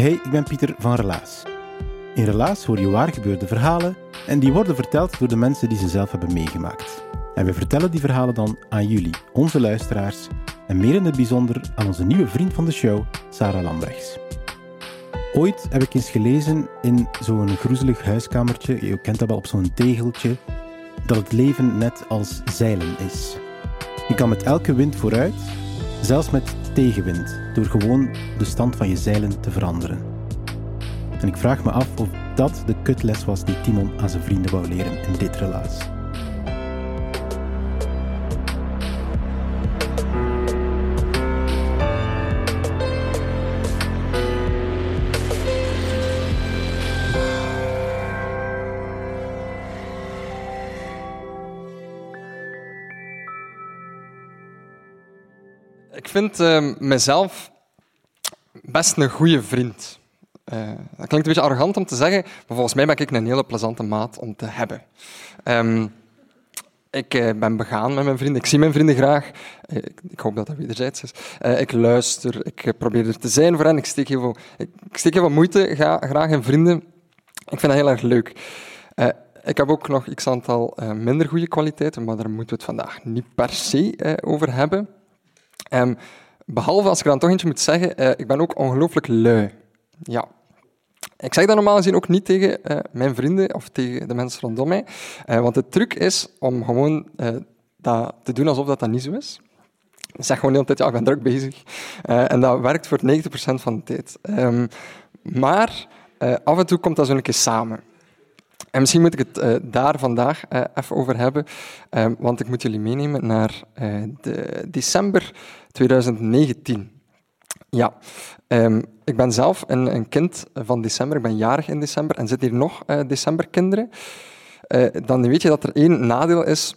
Hey, ik ben Pieter van Relaas. In Relaas hoor je waar gebeurde verhalen en die worden verteld door de mensen die ze zelf hebben meegemaakt. En we vertellen die verhalen dan aan jullie, onze luisteraars, en meer in het bijzonder aan onze nieuwe vriend van de show, Sarah Lambrechts. Ooit heb ik eens gelezen in zo'n groezelig huiskamertje, je kent dat wel op zo'n tegeltje, dat het leven net als zeilen is. Je kan met elke wind vooruit, zelfs met tegenwind, door gewoon de stand van je zeilen te veranderen. En ik vraag me af of dat de kutles was die Timon aan zijn vrienden wou leren in dit relaas. Vind uh, mezelf best een goede vriend. Uh, dat klinkt een beetje arrogant om te zeggen, maar volgens mij ben ik een hele plezante maat om te hebben. Um, ik uh, ben begaan met mijn vrienden. Ik zie mijn vrienden graag. Uh, ik, ik, hoop dat dat wederzijds is. ik luister. Ik probeer er te zijn voor hen. Ik steek heel veel, ik, ik moeite ga, graag in vrienden. Ik vind dat heel erg leuk. ik heb ook nog x aantal minder goede kwaliteiten, maar daar moeten we het vandaag niet per se over hebben. Um, behalve als ik dan toch eentje moet zeggen, uh, ik ben ook ongelooflijk lui. Ja. Ik zeg dat normaal gezien ook niet tegen uh, mijn vrienden of tegen de mensen rondom mij. Uh, want de truc is om gewoon dat te doen alsof dat, dat niet zo is. Ik zeg gewoon de hele tijd, ja, ik ben druk bezig. en dat werkt voor 90% van de tijd. Um, maar af en toe komt dat zo een keer samen. En misschien moet ik het uh, daar vandaag uh, even over hebben, uh, want ik moet jullie meenemen naar de december 2019. Ja, um, ik ben zelf een, een, kind van december, ik ben jarig in december en zit hier nog decemberkinderen. dan weet je dat er één nadeel is,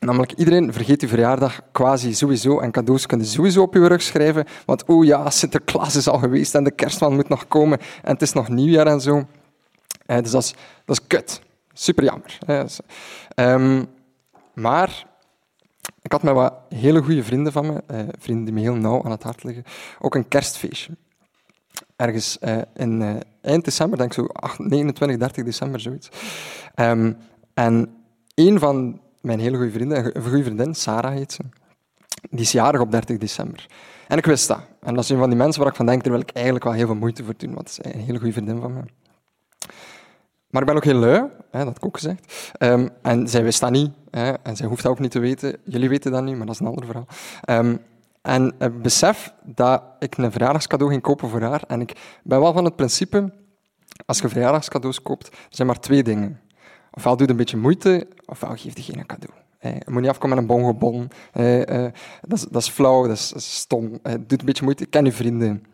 namelijk iedereen vergeet je verjaardag quasi sowieso en cadeaus kunnen sowieso op je rug schrijven, want oh ja, Sinterklaas is al geweest en de kerstman moet nog komen en het is nog nieuwjaar en zo. Uh, dus dat is, kut. Super jammer. Um, maar ik had met wat hele goede vrienden van me, uh, vrienden die me heel nauw aan het hart liggen, ook een kerstfeestje. Ergens uh, in eind december, denk ik zo 8, 29, 30 december, zoiets. Um, en een van mijn hele goede vrienden, een goede vriendin, Sarah heet ze, die is jarig op 30 december. En ik wist dat. En dat is een van die mensen waar ik van denk, daar wil ik eigenlijk wel heel veel moeite voor doen, want het is een hele goede vriendin van me. Maar ik ben ook heel lui, hè, dat heb ik ook gezegd. Um, en zij wist dat niet. Hè, en zij hoeft dat ook niet te weten. Jullie weten dat niet, maar dat is een ander verhaal. Um, en besef dat ik een verjaardagscadeau ging kopen voor haar. En ik ben wel van het principe, als je verjaardagscadeaus koopt, zijn maar twee dingen. Ofwel doe je een beetje moeite, ofwel geef je geen cadeau. Je moet niet afkomen met een bongebon. Uh, dat, is, flauw, dat is, stom. Uh, doe een beetje moeite. Ken je vrienden,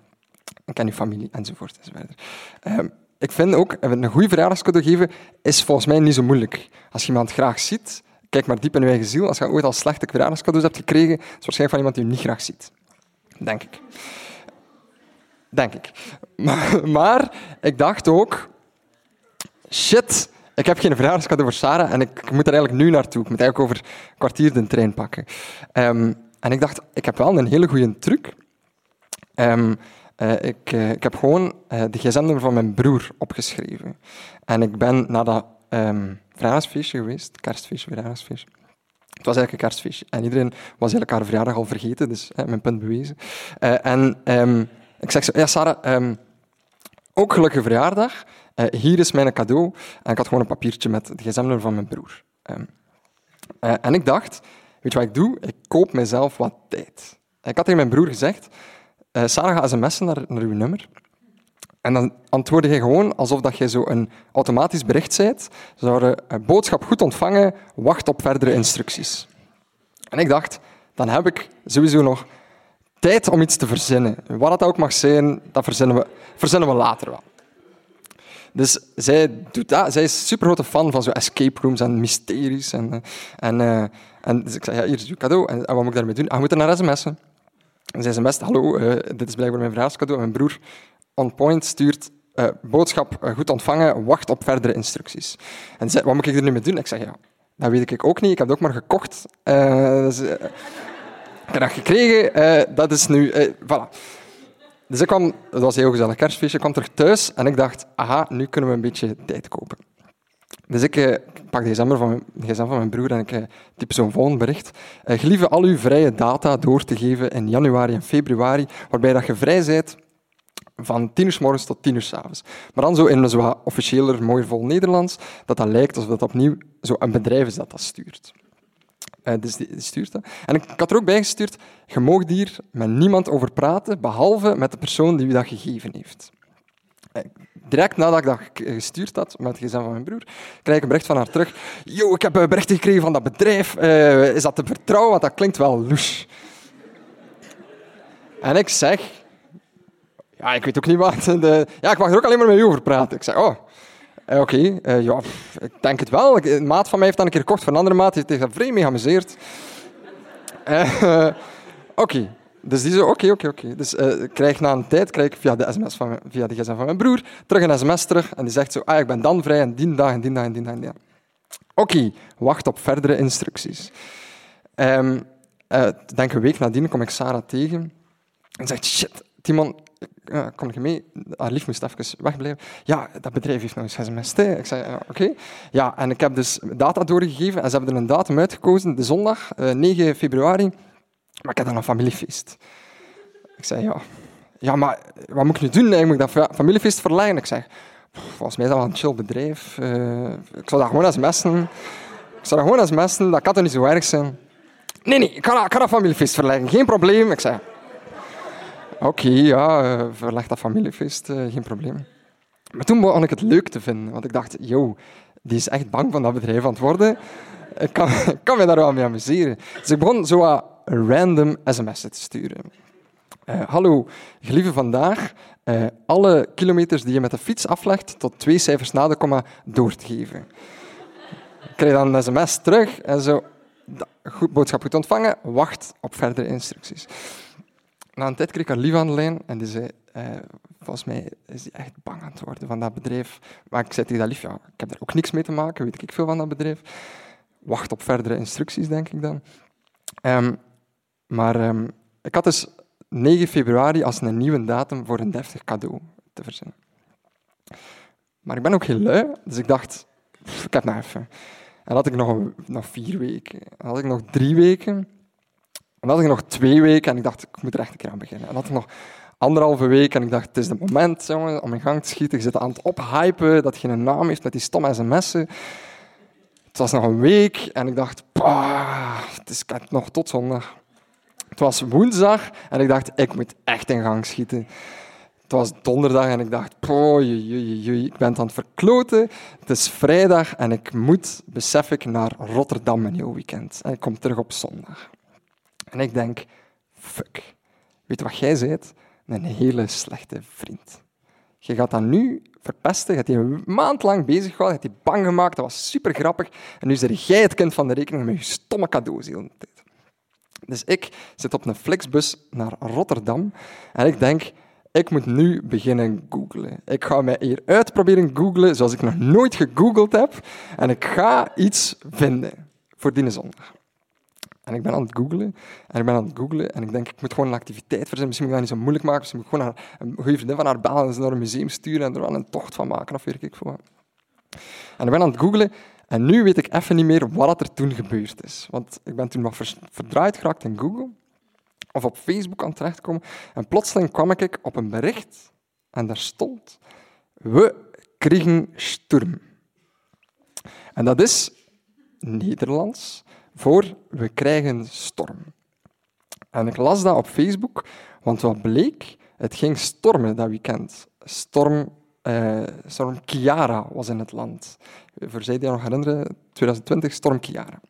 ken je familie, enzovoort. enzovoort. Ik vind ook, een goede verjaardagscadeau geven is volgens mij niet zo moeilijk. Als je iemand graag ziet, kijk maar diep in je eigen ziel. Als je ooit al slechte verjaardagscadeaus hebt gekregen, is het waarschijnlijk van iemand die je niet graag ziet. Denk ik. Denk ik. Maar, ik dacht ook, shit, ik heb geen verjaardagscadeau voor Sarah en ik moet er eigenlijk nu naartoe. Ik moet eigenlijk over een kwartier de trein pakken. Um, en ik dacht, ik heb wel een hele goede truc. Um, uh, ik, uh, ik, heb gewoon uh, de gsm-nummer van mijn broer opgeschreven. En ik ben naar dat um, geweest, kerstfeestje, verjaardagsfeestje. Het was eigenlijk een kerstfeestje. En iedereen was eigenlijk haar verjaardag al vergeten, dus mijn punt bewezen. en um, ik zeg zo, ja Sarah, um, ook gelukkige verjaardag. hier is mijn cadeau. En ik had gewoon een papiertje met de gsm-nummer van mijn broer. en ik dacht, weet je wat ik doe? Ik koop mezelf wat tijd. Ik had tegen mijn broer gezegd, eh, Sarah gaat sms'en naar, naar uw nummer. En dan antwoordde je gewoon alsof dat je zo een automatisch bericht bent. Ze zouden een boodschap goed ontvangen, wacht op verdere instructies. En ik dacht, dan heb ik sowieso nog tijd om iets te verzinnen. Wat dat ook mag zijn, dat verzinnen we, verzinnen we later wel. Dus zij doet dat. Zij is super grote fan van zo escape rooms en mysteries. En, eh, en, uh, en dus ik zei, ja, hier is uw cadeau. En, wat moet ik daarmee doen? Ah, moet naar sms'en. En zij sms't, hallo, uh, dit is blijkbaar mijn verjaarscadeau. En mijn broer on point stuurt uh, boodschap goed ontvangen, wacht op verdere instructies. En zei, wat moet ik er nu mee doen? Ik zeg, ja, dat weet ik ook niet. Ik heb het ook maar gekocht. Dus, ik heb dat gekregen. dat is nu... voilà. Dus ik kwam, het was een heel gezellig kerstfeestje, ik kwam terug thuis en ik dacht, aha, nu kunnen we een beetje tijd kopen. Dus ik eh, pak de gsm van, mijn, van mijn broer en ik eh, typ zo'n volgend bericht. Eh, gelieve al uw vrije data door te geven in januari en februari, waarbij dat je vrij bent van tien uur morgens tot tien uur s avonds. Maar dan zo in een zo officiëler, mooi vol Nederlands, dat dat lijkt alsof dat opnieuw zo een bedrijf is dat dat stuurt. Uh, dus die, stuurt dat. En ik had er ook bij gestuurd, je mag hier met niemand over praten, behalve met de persoon die u dat gegeven heeft. Uh, direct nadat ik dat gestuurd had, met het gsm van mijn broer, krijg ik een bericht van haar terug. Yo, ik heb een bericht gekregen van dat bedrijf. Uh, is dat te vertrouwen? Want dat klinkt wel louche. En ik zeg... Ja, ik weet ook niet wat. De, ja, ik mag er ook alleen maar met u over praten. Ik zeg, oh... Oké, ja, ik denk het wel. Een maat van mij heeft dat een keer gekocht van een andere maat. Die heeft zich vreemd mee geamuseerd. Uh, oké. Dus die zo, oké, oké, oké. Dus ik krijg na een tijd, krijg ik via de, SMS van via de gsm van mijn broer, terug een sms terug. En die zegt zo, ah, ik ben dan vrij en die dag en die dag en die dag en. Oké, wacht op verdere instructies. Um, denk een week nadien kom ik Sarah tegen en zegt, shit, Timon, uh, kom je mee? Haar lief moest even wegblijven. Ja, dat bedrijf heeft nog eens sms. Ik zei, uh, oké. Ja, en ik heb dus data doorgegeven en ze hebben er een datum uitgekozen, de zondag, uh, 9 februari. Maar ik heb dan een familiefeest. Ik zei, ja. Ja, maar wat moet ik nu doen? Ik moet dat familiefeest verleggen. Ik zeg, volgens mij is dat wel een chill bedrijf. Uh, ik zal dat gewoon sms'en. Ik zal dat gewoon sms'en. Dat kan toch niet zo erg zijn? Nee, nee, ik kan, ik kan dat familiefeest verleggen. Geen probleem. Ik zei, Oké, ja, uh, verleg dat familiefeest, uh, geen probleem. Maar toen begon ik het leuk te vinden, want ik dacht, yo, die is echt bang van dat bedrijf aan het worden. Ik kan, kan me daar wel mee amuseren. Dus ik begon zo random sms'en te sturen. Uh, hallo, gelieve vandaag uh, alle kilometers die je met de fiets aflegt tot twee cijfers na de komma door te geven. Krijg dan een sms terug en zo, goed, boodschap goed ontvangen, wacht op verdere instructies na een tijd kreeg ik lief aan de lijn en die zei, uh, volgens mij is hij echt bang aan het worden van dat bedrijf. Maar ik zei tegen dat lief, ja, ik heb er ook niks mee te maken, weet ik veel van dat bedrijf. Wacht op verdere instructies, denk ik dan. Um, maar um, ik had dus 9 februari als een nieuwe datum voor een deftig cadeau te verzinnen. Maar ik ben ook heel lui, dus ik dacht, ik heb nog even. En had ik nog, nog vier weken. Dan had ik nog drie weken. En had ik nog twee weken en ik dacht, ik moet er echt een keer aan beginnen. En had ik nog anderhalve week en ik dacht, het is het moment jongen, om in gang te schieten. Je zit aan het ophypen dat geen naam heeft met die stomme sms'en. Het was nog een week en ik dacht, het is nog tot zondag. Het was woensdag en ik dacht, ik moet echt in gang schieten. Het was donderdag en ik dacht, ik ben aan het verkloten. Het is vrijdag en ik moet, besef ik, naar Rotterdam een heel weekend. En ik kom terug op zondag. En ik denk, fuck. Weet wat jij bent? Een hele slechte vriend. Je gaat dat nu verpesten, je hebt die een maand lang bezig gehad, je hebt die bang gemaakt, dat was super grappig. En nu zeg jij het kind van de rekening met je stomme tijd. Dus ik zit op een Flixbus naar Rotterdam en ik denk, ik moet nu beginnen googlen. Ik ga mij hier uitproberen googlen zoals ik nog nooit gegoogeld heb. En ik ga iets vinden voor die zondag. En ik ben aan het googlen en ik ben aan het googlen en ik denk, ik moet gewoon een activiteit verzinnen. Misschien moet ik dat niet zo moeilijk maken. Misschien moet ik gewoon een goede vriendin van haar bellen en ze naar een museum sturen en er wel een tocht van maken of weet ik veel En ik ben aan het googlen en nu weet ik even niet meer wat er toen gebeurd is. Want ik ben toen wat verdraaid geraakt in Google of op Facebook aan het terechtkomen. En plotseling kwam ik op een bericht en daar stond: We kregen sturm. En dat is Nederlands voor we krijgen storm. En ik las dat op Facebook, want wat bleek, het ging stormen dat weekend. Storm, eh, storm Kiara was in het land. Voor zij die nog herinneren, 2020, storm Kiara.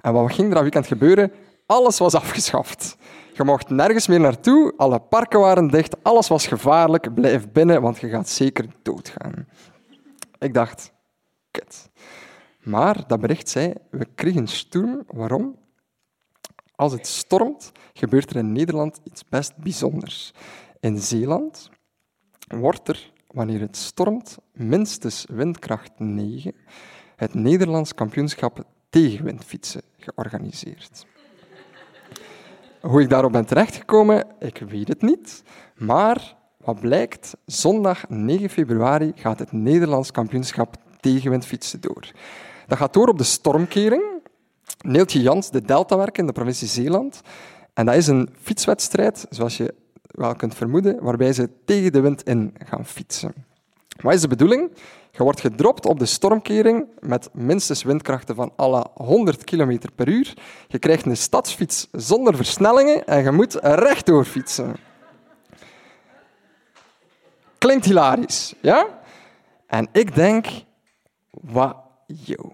En wat ging er dat weekend gebeuren? Alles was afgeschaft. Je mocht nergens meer naartoe, alle parken waren dicht, alles was gevaarlijk, blijf binnen, want je gaat zeker doodgaan. Ik dacht, kut. Maar dat bericht zei, we kregen storm. Waarom? Als het stormt, gebeurt er in Nederland iets best bijzonders. In Zeeland wordt er, wanneer het stormt, minstens windkracht 9 het Nederlands kampioenschap tegenwindfietsen georganiseerd. Hoe ik daarop ben terechtgekomen, ik weet het niet. Maar wat blijkt, zondag 9 februari gaat het Nederlands kampioenschap tegenwindfietsen door. Dat gaat door op de stormkering. Neeltje Jans, de Deltawerken in de provincie Zeeland. En dat is een fietswedstrijd, zoals je wel kunt vermoeden, waarbij ze tegen de wind in gaan fietsen. Wat is de bedoeling? Je wordt gedropt op de stormkering met minstens windkrachten van alle 100 km per uur. Je krijgt een stadsfiets zonder versnellingen en je moet rechtdoor fietsen. Klinkt hilarisch, ja? En ik denk, wat, yo,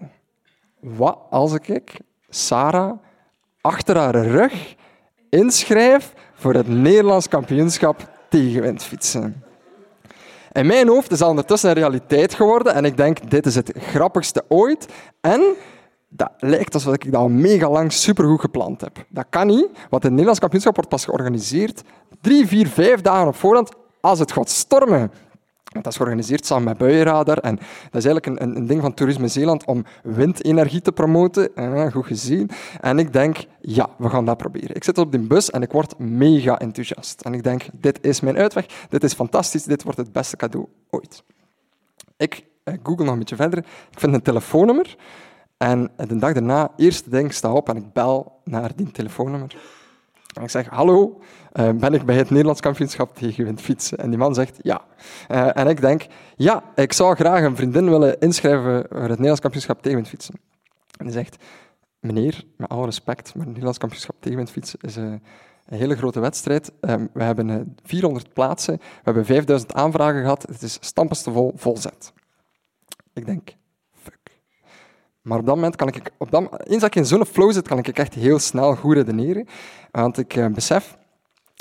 wat als ik Sarah achter haar rug inschrijf voor het Nederlands kampioenschap tegenwindfietsen? In mijn hoofd is dat ondertussen een realiteit geworden en ik denk, dit is het grappigste ooit. En dat lijkt alsof ik dat al mega lang supergoed gepland heb. Dat kan niet, want het Nederlands kampioenschap wordt pas georganiseerd drie, vier, vijf dagen op voorhand als het gaat stormen. Dat is georganiseerd samen met Buienradar. En dat is eigenlijk een, een, ding van Toerisme Zeeland om windenergie te promoten. Eh, goed gezien. En ik denk, ja, we gaan dat proberen. Ik zit op die bus en ik word mega enthousiast. En ik denk, dit is mijn uitweg. Dit is fantastisch. Dit wordt het beste cadeau ooit. Ik eh, google nog een beetje verder. Ik vind een telefoonnummer. En de dag daarna, eerste ding, sta op en ik bel naar die telefoonnummer. En ik zeg, hallo, uh, ben ik bij het Nederlands kampioenschap tegen fietsen? En die man zegt, ja. Uh, en ik denk, ja, ik zou graag een vriendin willen inschrijven voor het Nederlands kampioenschap tegen fietsen. En hij zegt, meneer, met alle respect, maar het Nederlands kampioenschap tegen fietsen is uh, een hele grote wedstrijd. Um, we hebben 400 plaatsen, we hebben 5000 aanvragen gehad, het is stampenstevol volzet. Ik denk, maar op dat moment kan ik, op dat, eens dat ik in zo'n flow zit, kan ik echt heel snel goed redeneren. Want ik uh, besef,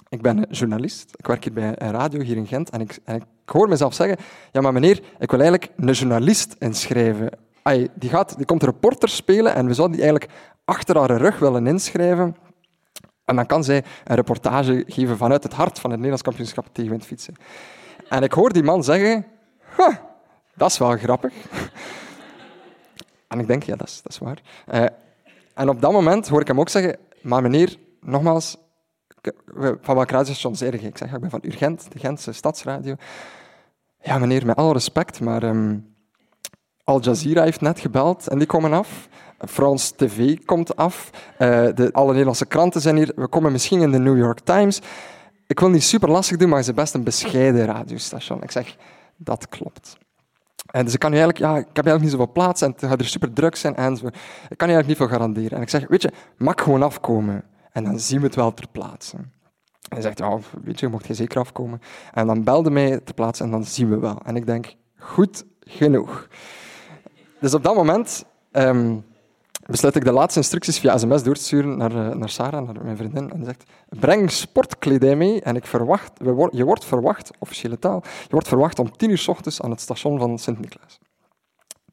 ik ben journalist, ik werk hier bij een radio hier in Gent en ik, ik hoor mezelf zeggen, ja maar meneer, ik wil eigenlijk een journalist inschrijven. Die, gaat, die komt reporter spelen en we zouden die eigenlijk achter haar rug willen inschrijven. En dan kan zij een reportage geven vanuit het hart van het Nederlands kampioenschap tegen fietsen. En ik hoor die man zeggen, dat is wel grappig. En ik denk, ja, dat is, dat is waar. Uh, en op dat moment hoor ik hem ook zeggen, maar meneer, nogmaals, van welk radiostation zeg? Ik zeg, ik ben van Urgent, de Gentse Stadsradio. Ja, meneer, met alle respect, maar um, Al Jazeera heeft net gebeld en die komen af. Frans TV komt af. Uh, de, alle Nederlandse kranten zijn hier. We komen misschien in de New York Times. Ik wil niet super lastig doen, maar het is best een bescheiden radiostation. Ik zeg, dat klopt. En dus ik kan nu eigenlijk, ja, ik heb eigenlijk niet zoveel plaats en het gaat er super druk zijn en zo. Ik kan je eigenlijk niet veel garanderen. En ik zeg, weet je, mag gewoon afkomen en dan zien we het wel ter plaatse. En hij zegt, ja, weet je, mocht je zeker afkomen. En dan belde mij ter plaatse en dan zien we wel. En ik denk, goed genoeg. Dus op dat moment um, besluit ik de laatste instructies via sms door te sturen naar, uh, naar Sarah, naar mijn vriendin. En zegt, breng sportkledij mee en ik verwacht, je wordt verwacht, officiële taal, je wordt verwacht om tien uur s ochtends aan het station van Sint-Niklaas.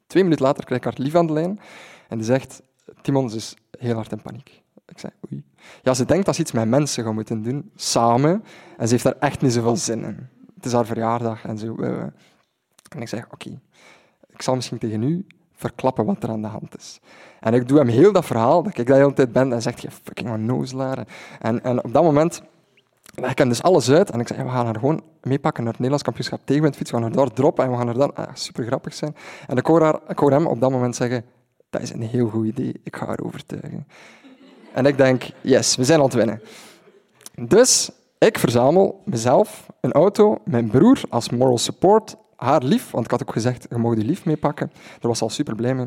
Twee minuten later krijg ik haar lief aan de lijn en die zegt, Timon, is heel hard in paniek. Ik zei, oei. Ja, ze denkt dat ze iets met mensen gaan moeten doen, samen, en ze heeft daar echt niet zoveel zin in. Het is haar verjaardag en zo. Uh. En ik zeg, oké, ik zal misschien tegen u verklappen wat er aan de hand is. En ik doe hem heel dat verhaal, dat ik dat hele tijd ben, en zegt je fucking onnozelaar. En, en op dat moment leg ik dus alles uit en ik zeg, we gaan haar gewoon meepakken naar het Nederlands kampioenschap tegenwindfiets, we gaan haar daar droppen en we gaan er dan, ah, super grappig zijn. En ik hoor, haar, ik hoor hem op dat moment zeggen, dat is een heel goed idee, ik ga haar overtuigen. En ik denk, yes, we zijn aan het winnen. Dus ik verzamel mezelf, een auto, mijn broer als moral support, haar lief, want ik had ook gezegd, je mag die lief meepakken. Daar was al super blij mee.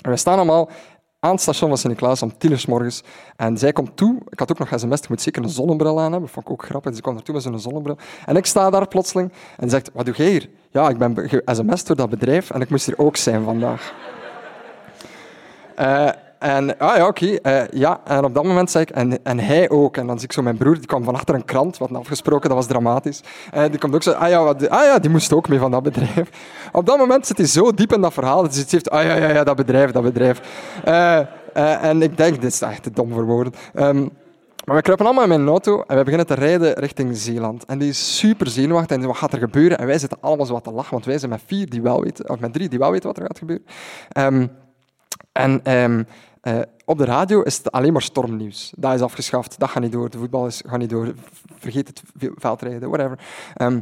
En we staan allemaal aan het station van Sint-Niklaas om tien uur morgens. En zij komt toe. Ik had ook nog sms, je moet zeker een zonnebril aan hebben. Vond ik ook grappig. Dus ik kwam naartoe met zo'n zonnebril. En ik sta daar plotseling en zegt, wat doe jij hier? Ja, ik ben ge-sms'd door dat bedrijf en ik moest hier ook zijn vandaag. Eh, en, ah ja, oké. eh, ja, en op dat moment zei ik, en, en hij ook. En dan zie ik zo mijn broer, die kwam van achter een krant, wat afgesproken, dat was dramatisch. En die komt ook zo, ah ja, wat, ah ja, die moest ook mee van dat bedrijf. Op dat moment zit hij zo diep in dat verhaal, dat hij zegt, ah ja, ja, ja, dat bedrijf, dat bedrijf. Eh, en ik denk, dit is echt te dom voor woorden. Ehm, maar we kruipen allemaal in mijn auto en we beginnen te rijden richting Zeeland. En die is super zenuwachtig en wat gaat er gebeuren? En wij zitten allemaal zo wat te lachen, want wij zijn met vier die wel weten, of met drie die wel weten wat er gaat gebeuren. Ehm, en ehm, eh, op de radio is het alleen maar stormnieuws. Dat is afgeschaft, dat gaat niet door, de voetbal is, gaat niet door, vergeet het veldrijden, whatever. Ehm,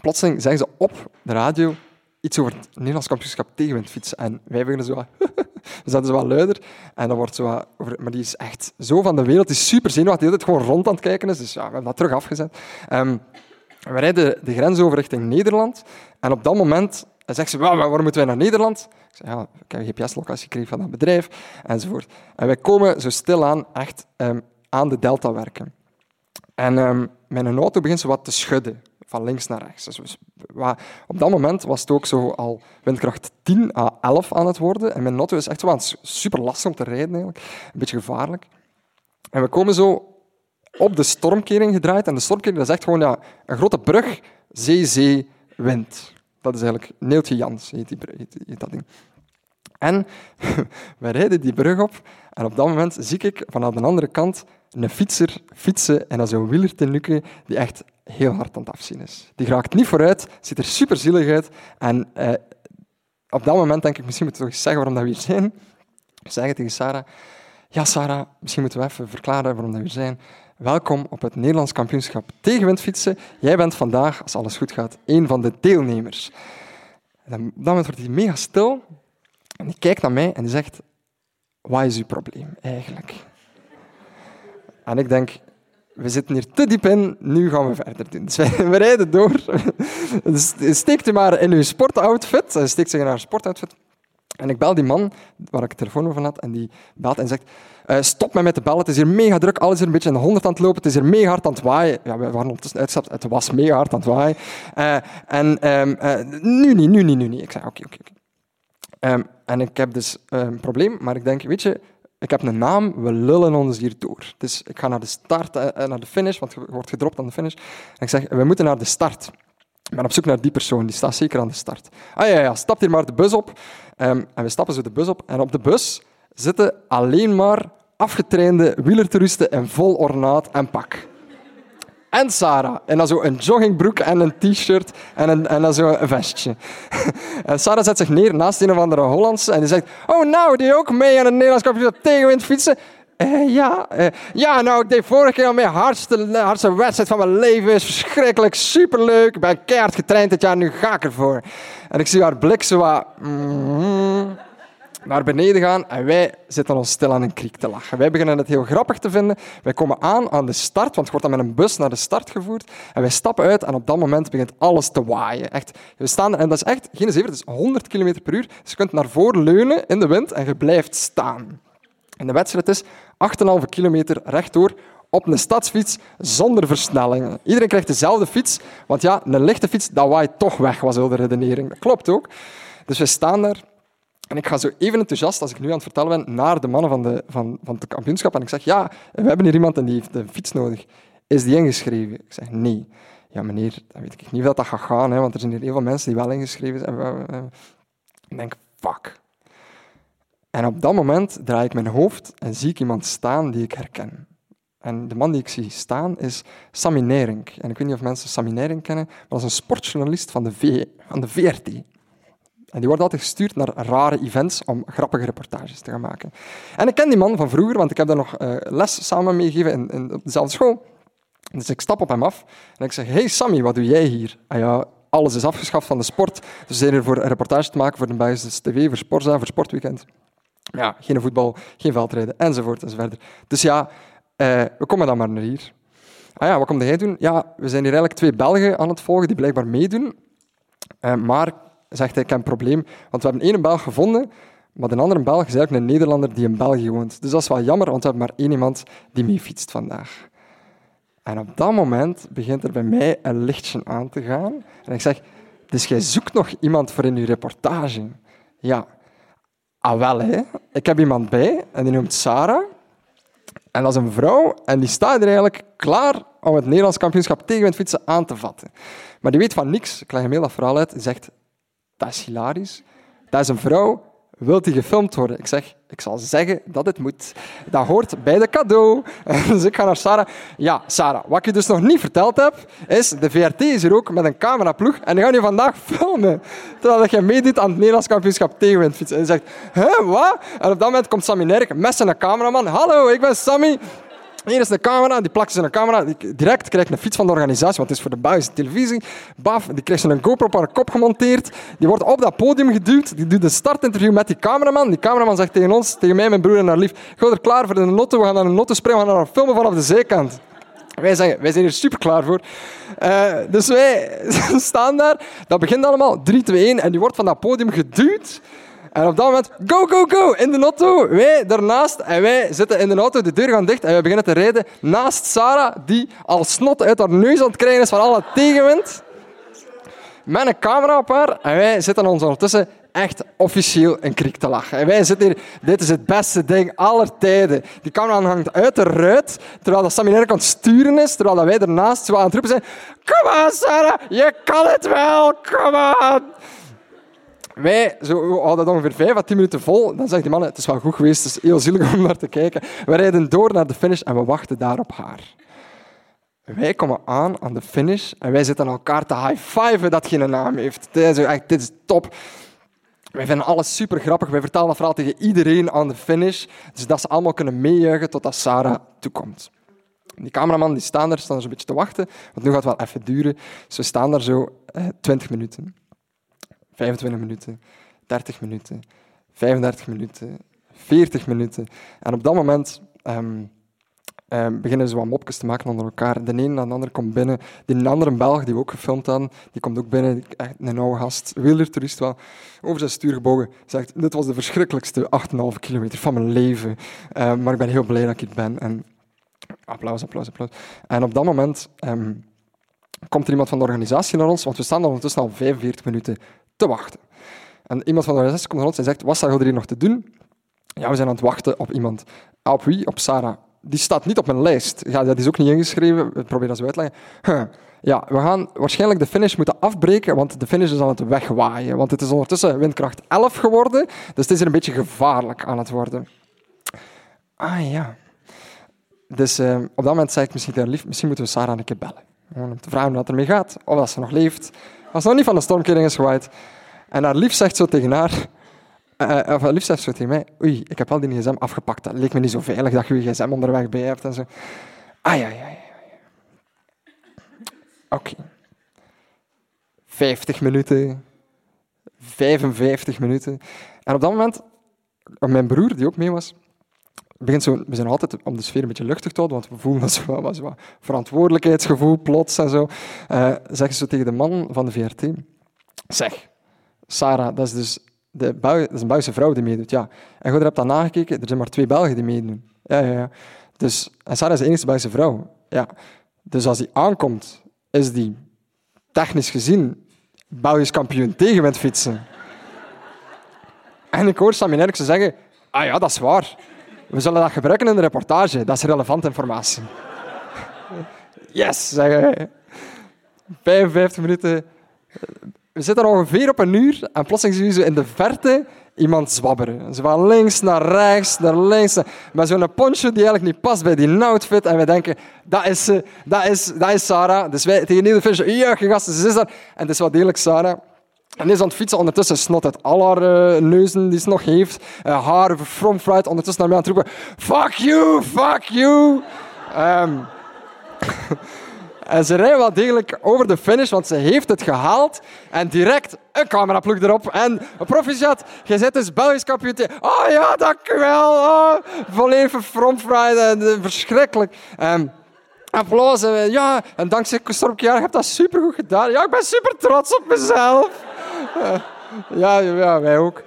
plotseling zeggen ze op de radio iets over het Nederlands kampioenschap tegenwindfietsen. En wij beginnen zo wat... we zetten zo wat luider. En dan wordt zo maar die is echt zo van de wereld. Die is super zenuwachtig. Die is gewoon rond aan het kijken is. Dus ja, we hebben dat terug afgezet. Ehm, we rijden de grens over richting Nederland. En op dat moment zegt ze, "Wel, waarom moeten wij naar Nederland? Ik zeg, ja, ik heb GPS-locatie gekregen van dat bedrijf, enzovoort. En wij komen zo stilaan echt ehm, aan de delta werken. En ehm, mijn auto begint zo wat te schudden, van links naar rechts. Dus op dat moment was het ook zo al windkracht 10 à 11 aan het worden. En mijn auto is echt het super lastig om te rijden, eigenlijk. Een beetje gevaarlijk. En we komen zo op de stormkering gedraaid. En de stormkering dat is echt gewoon ja, een grote brug, zee, zee, wind. Dat is eigenlijk Neeltje Jans, heet, die, dat ding. En we rijden die brug op en op dat moment zie ik vanaf de andere kant een fietser fietsen en dat is een wielertenuke die echt heel hard aan het afzien is. Die raakt niet vooruit, ziet er super zielig uit en eh, op dat moment denk ik, misschien moeten we toch zeggen waarom dat we hier zijn. Ik zeg tegen Sarah, ja Sarah, misschien moeten we even verklaren waarom dat we hier zijn. Welkom op het Nederlands kampioenschap tegenwindfietsen. Jij bent vandaag, als alles goed gaat, een van de deelnemers. En dan- wordt hij mega stil en die kijkt naar mij en die zegt, wat is uw probleem eigenlijk? En ik denk, we zitten hier te diep in, nu gaan we verder doen. Dus we rijden door. Dus steekt u maar in uw sportoutfit. Hij steekt zich in haar sportoutfit. En ik bel die man waar ik het telefoon over had en die belt en zegt eh, stop met de bellen, het is hier mega druk, alles is een beetje aan de honderd aan het lopen, het is hier mega hard aan het waaien. Ja, we waren ondertussen uitgestapt, het was mega hard aan het waaien. Eh, en ehm, eh, nu niet, nu niet, nu niet. Ik zei oké, oké, oké. Ehm, en ik heb dus een probleem, maar ik denk, weet je, ik heb een naam, we lullen ons hier door. Dus ik ga naar de start en naar de finish, want je wordt gedropt aan de finish. En ik zeg, we moeten naar de start. Ik ben op zoek naar die persoon, die staat zeker aan de start. Ah ja, ja, stap hier maar de bus op. Ehm, en we stappen zo de bus op. En op de bus zitten alleen maar afgetrainde wielertoeristen in vol ornaat en pak. En Sarah. En dan zo een joggingbroek en een t-shirt en, een, en dan zo een vestje. En Sarah zet zich neer naast een of andere Hollandse en die zegt Oh, nou, je ook mee aan het Nederlands kampioenschap tegenwind fietsen? Eh, ja, eh, ja, nou, ik deed vorige keer al mee. Hardste, hardste wedstrijd van mijn leven. Is verschrikkelijk, superleuk. Ik ben keihard getraind dit jaar, nu ga ik ervoor. En ik zie haar blik zo wat... mm, naar beneden gaan en wij zitten ons stil aan een kriek te lachen. Wij beginnen het heel grappig te vinden. Wij komen aan aan de start, want je wordt dan met een bus naar de start gevoerd. En wij stappen uit en op dat moment begint alles te waaien. Echt, we staan, en dat is echt geen zever, het is 100 km per uur. Dus je kunt naar voren leunen in de wind en je blijft staan. En de wedstrijd is 8,5 kilometer rechtdoor op een stadsfiets zonder versnellingen. Iedereen krijgt dezelfde fiets, want ja, een lichte fiets, dat waait toch weg, was heel de redenering. Dat klopt ook. Dus we staan daar en ik ga zo even enthousiast, als ik nu aan het vertellen ben, naar de mannen van, de, van, van het kampioenschap. En ik zeg, ja, we hebben hier iemand en die heeft een fiets nodig. Is die ingeschreven? Ik zeg, nee. Ja, meneer, dan weet ik niet of dat gaat gaan, hè, want er zijn hier heel veel mensen die wel ingeschreven zijn. Ik denk, fuck. En op dat moment draai ik mijn hoofd en zie ik iemand staan die ik herken. En de man die ik zie staan is Sammy Nering. En ik weet niet of mensen Sammy Nering kennen, maar dat is een sportjournalist van de, v van de VRT. En die wordt altijd gestuurd naar rare events om grappige reportages te gaan maken. En ik ken die man van vroeger, want ik heb daar nog eh, les samen meegegeven in, in, op dezelfde school. Dus ik stap op hem af en ik zeg, hey Sammy, wat doe jij hier? Ah ja, alles is afgeschaft van de sport. Dus zijn hier voor een reportage te maken voor de Belgische TV, voor Sportza, voor Sportweekend. Ja, geen voetbal, geen veldrijden, enzovoort, enzovoort. Dus ja, eh, we komen dan maar naar hier. Ah ja, wat kom jij doen? Ja, we zijn hier eigenlijk twee Belgen aan het volgen die blijkbaar meedoen. Eh, maar, zegt hij, ik heb een probleem, want we hebben één Belg gevonden, Maar de andere Belg is eigenlijk een Nederlander die in België woont. Dus dat is wel jammer, want we hebben maar één iemand die mee fietst vandaag. En op dat moment begint er bij mij een lichtje aan te gaan. En ik zeg, dus jij zoekt nog iemand voor in je reportage? Ja. Ah, wel, hè. Ik heb iemand bij en die noemt Sarah. En dat is een vrouw en die staat er eigenlijk klaar om het Nederlands kampioenschap tegen fietsen aan te vatten. Maar die weet van niks. Ik leg hem heel dat verhaal uit. Die zegt, dat is hilarisch. Dat is een vrouw Wilt hij gefilmd worden? Ik zeg, ik zal zeggen dat het moet. Dat hoort bij de cadeau. Dus ik ga naar Sarah. Ja, Sarah, wat ik je dus nog niet verteld heb, is de VRT is hier ook met een cameraploeg en die gaan je vandaag filmen. Terwijl je meedoet aan het Nederlands kampioenschap tegenwindfietsen. En zegt, hè, wat? En op dat moment komt Sammy Nerk met zijn cameraman. Hallo, ik ben Sammy. Hier is de camera, die plakt ze een camera. Direct krijgt een fiets van de organisatie, want het is voor de Belgische televisie. Baf, die krijgt ze een GoPro op haar kop gemonteerd. Die wordt op dat podium geduwd. Die doet een startinterview met die cameraman. Die cameraman zegt tegen ons, tegen mij, mijn broer en haar lief, ga er klaar voor de notte. We gaan naar een notte springen, we gaan naar filmen vanaf de zijkant. Wij zeggen, wij zijn hier super klaar voor. Uh, dus wij staan daar. Dat begint allemaal 3, 2, 1. En die wordt van dat podium geduwd. En op dat moment, go, go, go, in de auto. Wij daarnaast en wij zitten in de auto, de deur gaat dicht en wij beginnen te rijden naast Sarah, die al snot uit haar neus aan het krijgen is van alle tegenwind. Met een camera op haar en wij zitten ons ondertussen echt officieel een kriek te lachen. En wij zitten hier, dit is het beste ding aller tijden. Die camera hangt uit de ruit, terwijl dat Sammy kan sturen is, terwijl wij ernaast zo aan het roepen zijn, kom aan Sarah, je kan het wel, kom aan wij zo, hadden dat ongeveer vijf à tien minuten vol. Dan zegt die man, het is wel goed geweest, het is heel zielig om naar te kijken. We rijden door naar de finish en we wachten daar op haar. Wij komen aan aan de finish en wij zitten elkaar te high-fiven dat geen naam heeft. Is, echt, dit is top. Wij vinden alles super grappig. Wij vertellen dat verhaal tegen iedereen aan de finish. Dus dat ze allemaal kunnen meejuichen totdat Sarah toekomt. Die cameraman die staan daar, staan er zo'n beetje te wachten, want nu gaat het wel even duren. Dus we staan daar zo eh, 20 minuten. 25 minuten, 30 minuten, 35 minuten, 40 minuten. En op dat moment um, um, beginnen ze wat mopjes te maken onder elkaar. De een na de ander komt binnen. Die andere Belg die we ook gefilmd hadden, die komt ook binnen. Echt een oude gast, wielertoerist wel, over zijn stuur gebogen. Zegt, dit was de verschrikkelijkste 8,5 kilometer van mijn leven. Um, maar ik ben heel blij dat ik hier ben. En applaus, applaus, applaus. En op dat moment komt er iemand van de organisatie naar ons, want we staan ondertussen al 45 minuten te wachten. En iemand van de organisatie komt ons en zegt, wat staat er hier nog te doen? Ja, we zijn aan het wachten op iemand. Ah, op wie? Op Sarah. Die staat niet op mijn lijst. Ja, dat is ook niet ingeschreven. Ik probeer dat zo uit te leggen. Ja, we gaan waarschijnlijk de finish moeten afbreken, want de finish is aan het wegwaaien. Want het is ondertussen windkracht 11 geworden, dus het is er een beetje gevaarlijk aan het worden. Ah ja. Dus uh, op dat moment zei ik misschien lief, misschien moeten we Sarah een keer bellen. Om te vragen hoe het ermee gaat, of dat ze nog leeft. Als nog niet van de stormkering is gewaaid. En haar lief zegt zo tegen haar... Uh, of haar lief zegt zo tegen mij... Oei, ik heb al die gsm afgepakt. Dat leek me niet zo veilig dat je je gsm onderweg bij hebt en zo. Ah, ja, ja. Oké. 50 minuten. 55 minuten. En op dat moment... Mijn broer, die ook mee was zo, we zijn altijd om de sfeer een beetje luchtig te houden, want we voelen dat zo wat, verantwoordelijkheidsgevoel plots en zo. Uh, zeggen ze tegen de man van de VRT, zeg, Sarah, dat is dus de Bel dat is een Belgische vrouw die meedoet. Ja. En goed, hebt dat nagekeken, er zijn maar twee Belgen die meedoen. Ja, ja, ja. Dus, en Sarah is de enige Belgische vrouw. Ja. Dus als die aankomt, is die technisch gezien Belgisch kampioen tegenwind fietsen. en ik hoor Sammy Nerkse zeggen, ah ja, dat is waar. We zullen dat gebruiken in de reportage. Dat is relevante informatie. Yes, zeggen wij. 55 minuten. We zitten ongeveer op een uur en plotseling zien we in de verte iemand zwabberen. Ze van links naar rechts, naar links. Met zo'n poncho die eigenlijk niet past bij die outfit. En we denken, dat is, dat is, dat is Sarah. Dus wij tegen ieder visje, ja, gasten, ze is daar. En het is wel degelijk Sarah. En is aan het fietsen, ondertussen snot uit al haar neuzen die ze nog heeft. Uh, haar fromfruit, ondertussen naar mij aan het roepen. Fuck you, fuck you. Um, en ze rijdt wel degelijk over de finish, want ze heeft het gehaald. En direct een cameraploeg erop. En proficiat, je zit dus Belgisch kampioen. Oh ja, dankjewel. Oh, volledig fromfruit. En, uh, verschrikkelijk. Um, applaus. ja, en dankzij Stormke je dat supergoed gedaan. Ja, ik ben super trots op mezelf. ja, ja, wij ook.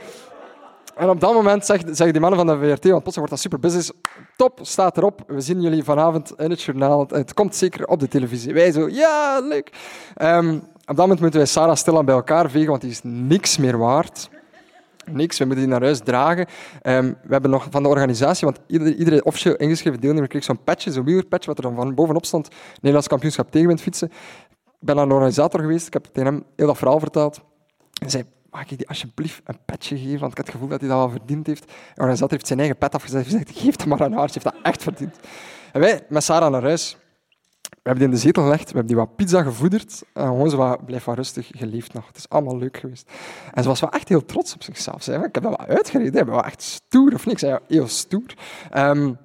En op dat moment zeggen zeg die mannen van de VRT, want plots wordt dat super business. Top, staat erop. We zien jullie vanavond in het journaal. Het komt zeker op de televisie. Wij zo, ja, leuk. Ehm, op dat moment moeten wij Sarah stilaan bij elkaar vegen, want die is niks meer waard. Niks, we moeten die naar huis dragen. Ehm, we hebben nog van de organisatie, want iedere, officieel ingeschreven deelnemer kreeg zo'n patch, zo'n wielerpatch, wat er dan van bovenop stond. Nederlands kampioenschap tegenwind fietsen. Ik ben aan de organisator geweest, ik heb tegen hem heel dat verhaal verteld. Hij zei, mag ik die alsjeblieft een petje geven? Want ik had het gevoel dat hij dat wel verdiend heeft. Organisator heeft zijn eigen pet afgezet. Hij heeft geef het maar aan haar, ze heeft dat echt verdiend. En wij met Sarah naar huis. We hebben die in de zetel gelegd, we hebben die wat pizza gevoederd. En gewoon zo wat, blijf rustig, geleefd nog. Het is allemaal leuk geweest. En ze was wel echt heel trots op zichzelf. Ze zei, ik heb dat wel uitgereden, ik ben wel echt stoer of niks. Heel stoer. Um,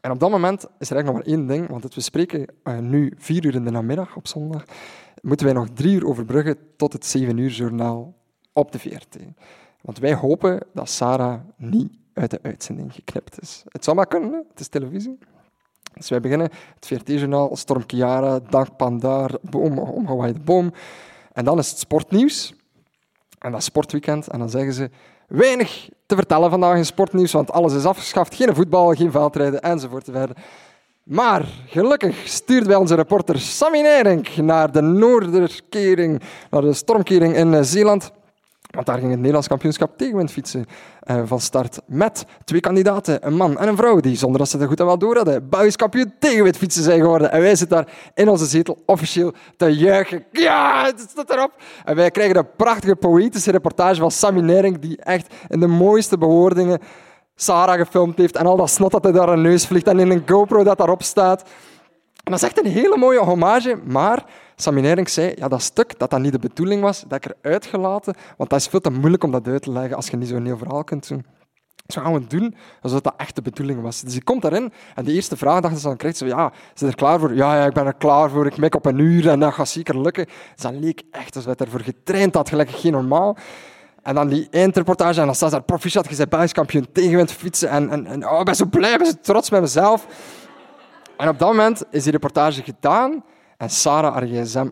en op dat moment is er eigenlijk nog maar één ding, want we spreken uh, nu vier uur in de namiddag op zondag. Moeten wij nog drie uur overbruggen tot het zeven uur journaal op de VRT. Want wij hopen dat Sarah niet uit de uitzending geknipt is. Het zou maar kunnen, het is televisie. Dus wij beginnen het VRT-journaal, Storm Kiara, Dank Pandar, Boom, Omgewaaide Boom. En dan is het sportnieuws. En dat sportweekend. En dan zeggen ze, weinig te vertellen vandaag in sportnieuws, want alles is afgeschaft. Geen voetbal, geen veldrijden, enzovoort. Verder. Maar gelukkig stuurt bij onze reporter Sammy Nering naar de Noorderkering, naar de stormkering in Zeeland. Want daar ging het Nederlands kampioenschap tegenwindfietsen uh, van start met twee kandidaten, een man en een vrouw, die zonder dat ze het goed en wel door hadden, Belgisch kampioen zijn geworden. En wij zitten daar in onze zetel officieel te juichen. Ja, het staat erop. En wij krijgen een prachtige poëtische reportage van Sammy Nering, die echt in de mooiste bewoordingen Sarah gefilmd heeft en al dat snot dat hij daar een neus vliegt en in een GoPro dat daarop staat. En dat is echt een hele mooie hommage, maar Sammy Nering zei, ja, dat stuk, dat dat niet de bedoeling was, dat ik er uitgelaten, want dat is veel te moeilijk om dat uit te leggen als je niet zo'n heel verhaal kunt doen. We gaan we doen alsof dat echt de bedoeling was. Dus ik komt daarin en de eerste vraag dat ze dan krijgt, ze ja, ze er klaar voor? Ja, ja, ik ben er klaar voor, ik mik op een uur en dat gaat zeker lukken. Dus dat leek echt alsof we ervoor getraind had, gelijk geen normaal. En dan die eindreportage en dan staat daar proficiat, je bent Belgisch kampioen tegenwind fietsen en, en, en oh, ik ben zo blij, ik ben trots met mezelf. En op dat moment is die reportage gedaan en Sarah haar gsm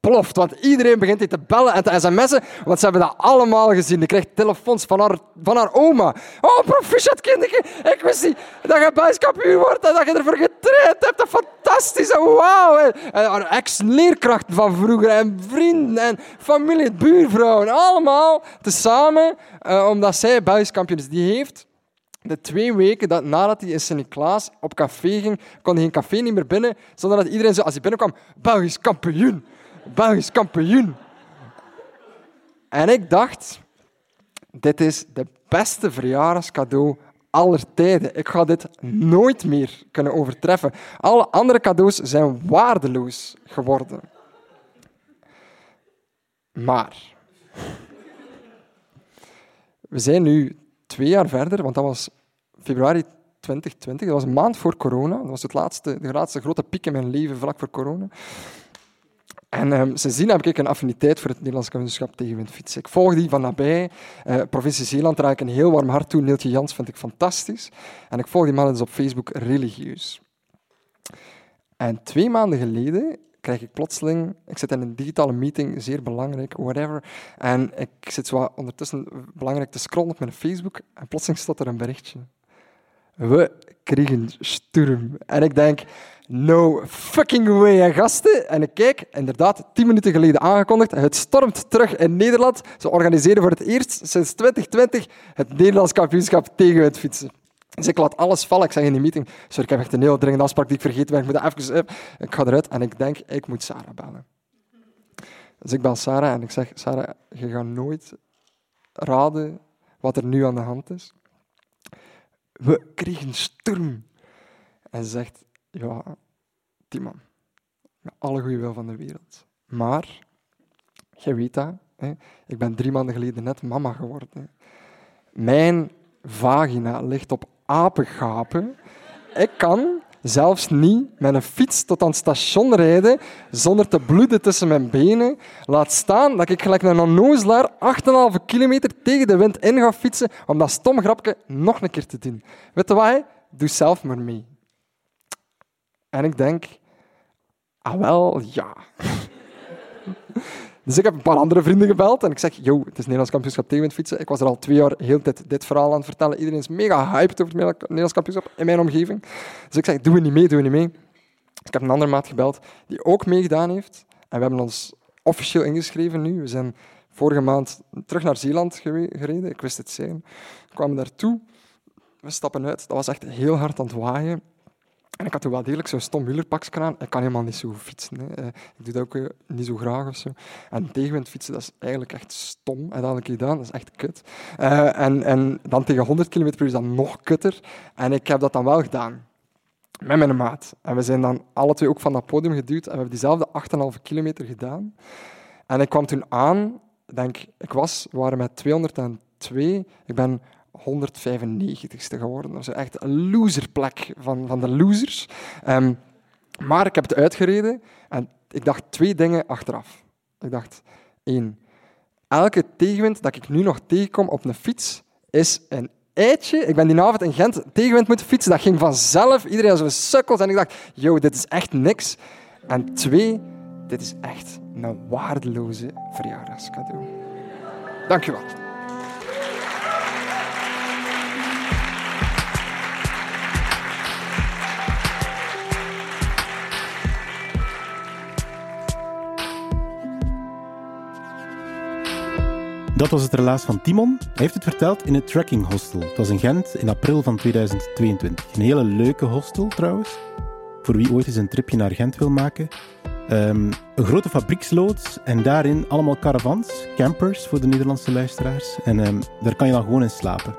ontploft. Want iedereen begint hier te bellen en te sms'en, want ze hebben dat allemaal gezien. Die krijgt telefoons van haar, van haar oma. Oh, proficiat kindertje, ik wist niet dat je bijskampioen wordt en dat je ervoor getraind hebt. Dat fantastisch, wauw. En haar ex-leerkrachten van vroeger en vrienden en familie, buurvrouwen, allemaal tezamen, uh, omdat zij bijskampioen is. Die heeft de twee weken dat, nadat hij in Sint-Niklaas op café ging, kon hij geen café niet meer binnen, zonder dat iedereen zo, als hij binnenkwam, Belgisch kampioen, Belgisch kampioen. En ik dacht, dit is de beste verjaardagscadeau aller tijden. Ik ga dit nooit meer kunnen overtreffen. Alle andere cadeaus zijn waardeloos geworden. Maar we zijn nu twee jaar verder, want dat was februari 2020, dat was een maand voor corona. Dat was het laatste, de laatste grote piek in mijn leven, vlak voor corona. En um, sindsdien heb ik een affiniteit voor het Nederlands kampioenschap tegen fietsen. Ik volg die van nabij. Uh, provincie Zeeland draai ik een heel warm hart toe. Neeltje Jans vind ik fantastisch. En ik volg die man dus op Facebook religieus. En twee maanden geleden krijg ik plotseling, ik zit in een digitale meeting, zeer belangrijk, whatever, en ik zit zo ondertussen belangrijk te scrollen op mijn Facebook, en plotseling staat er een berichtje. We kregen sturm. En ik denk, no fucking way, gasten. En ik kijk, inderdaad, tien minuten geleden aangekondigd, het stormt terug in Nederland. Ze organiseren voor het eerst sinds 2020 het Nederlands kampioenschap tegen het fietsen. Dus ik laat alles vallen. Ik zeg in die meeting, sorry, ik heb echt een heel dringende afspraak die ik vergeten ben. Ik moet even... Ik ga eruit en ik denk, ik moet Sarah bellen. Dus ik bel Sarah en ik zeg, Sarah, je gaat nooit raden wat er nu aan de hand is. We kregen storm. En ze zegt, ja, die man, met alle goede wil van de wereld. Maar, jij weet dat, hè? ik ben drie maanden geleden net mama geworden. Mijn vagina ligt op apengapen. Ik kan zelfs niet met een fiets tot aan het station rijden zonder te bloeden tussen mijn benen. Laat staan dat ik gelijk een onnozelaar 8,5 kilometer tegen de wind in ga fietsen om dat stom grapje nog een keer te doen. Weet je wat? Doe zelf maar mee. En ik denk, ah wel, ja. Dus ik heb een paar andere vrienden gebeld en ik zeg, yo, het is Nederlands kampioenschap tegenwindfietsen. Ik was er al twee jaar heel tijd dit verhaal aan het vertellen. Iedereen is mega hyped over het Nederlands kampioenschap in mijn omgeving. Dus ik zeg, doen we niet mee, doen we niet mee. Ik heb een andere maat gebeld die ook meegedaan heeft. En we hebben ons officieel ingeschreven nu. We zijn vorige maand terug naar Zeeland gereden. Ik wist het zeker. We kwamen daartoe. We stappen uit. Dat was echt heel hard aan het waaien. En ik had toen wel degelijk zo'n stom wielerpakje. Ik kan helemaal niet zo fietsen. Hè. Eh, ik doe dat ook eh, niet zo graag of zo. En tegenwind fietsen, dat is eigenlijk echt stom. En dat ik gedaan, dat is echt kut. Uh, en, en dan tegen 100 km per uur is dat nog kutter. En ik heb dat dan wel gedaan. Met mijn maat. En we zijn dan alle twee ook van dat podium geduwd. En we hebben diezelfde 8,5 kilometer gedaan. En ik kwam toen aan, denk, ik was, we waren met 202. Ik ben 195ste geworden. Dat is echt een loserplek van, van de losers. Um, maar ik heb het uitgereden en ik dacht twee dingen achteraf. Ik dacht, één, elke tegenwind dat ik nu nog tegenkom op een fiets is een eitje. Ik ben die avond in Gent tegenwind moeten fietsen. Dat ging vanzelf. Iedereen was een sukkels. En ik dacht, yo, dit is echt niks. En twee, dit is echt een waardeloze verjaardagscadeau. Dankjewel. Dat was het relaas van Timon. Hij heeft het verteld in het Tracking Hostel. Het was in Gent in april van 2022. Een hele leuke hostel trouwens. Voor wie ooit eens een tripje naar Gent wil maken. Um, een grote fabrieksloods en daarin allemaal caravans, campers voor de Nederlandse luisteraars. En um, daar kan je dan gewoon in slapen.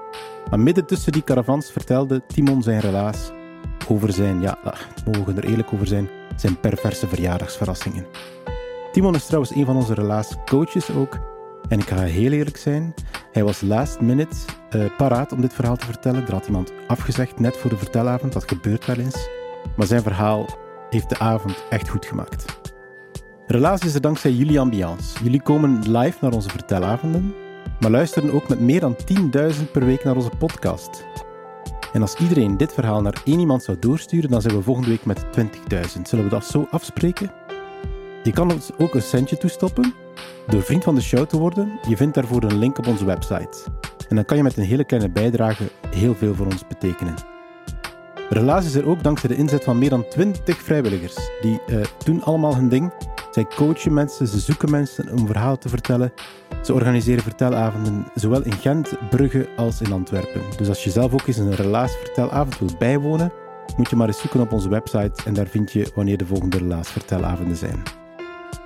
Maar midden tussen die caravans vertelde Timon zijn relaas over zijn, ja, ah, mogen we er eerlijk over zijn, zijn perverse verjaardagsverrassingen. Timon is trouwens een van onze relaascoaches ook. En ik ga heel eerlijk zijn, hij was last minute uh, paraat om dit verhaal te vertellen. Er had iemand afgezegd net voor de vertelavond, dat gebeurt wel eens. Maar zijn verhaal heeft de avond echt goed gemaakt. Relaas is er dankzij jullie ambiance. Jullie komen live naar onze vertelavonden, maar luisteren ook met meer dan 10.000 per week naar onze podcast. En als iedereen dit verhaal naar één iemand zou doorsturen, dan zijn we volgende week met 20.000. Zullen we dat zo afspreken? Je kan ons ook een centje toestoppen door vriend van de show te worden. Je vindt daarvoor een link op onze website. En dan kan je met een hele kleine bijdrage heel veel voor ons betekenen. Relaas is er ook dankzij de inzet van meer dan 20 vrijwilligers. Die uh, doen allemaal hun ding. Zij coachen mensen, ze zoeken mensen om verhalen te vertellen. Ze organiseren vertelavonden zowel in Gent, Brugge als in Antwerpen. Dus als je zelf ook eens een relaas vertelavond wilt bijwonen, moet je maar eens zoeken op onze website en daar vind je wanneer de volgende relaas vertelavonden zijn.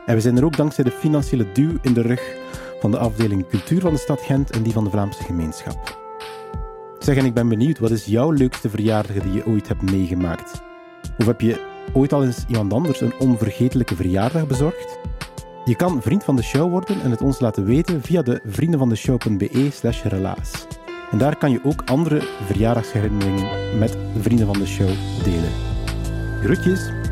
En we zijn er ook dankzij de financiële duw in de rug van de afdeling cultuur van de stad Gent en die van de Vlaamse gemeenschap. Zeg, en ik ben benieuwd, wat is jouw leukste verjaardag die je ooit hebt meegemaakt? Of heb je ooit al eens iemand anders een onvergetelijke verjaardag bezorgd? Je kan vriend van de show worden en het ons laten weten via de vriendenvandeshow.be slash relaas. En daar kan je ook andere verjaardagsherinneringen met vrienden van de show delen. Groetjes!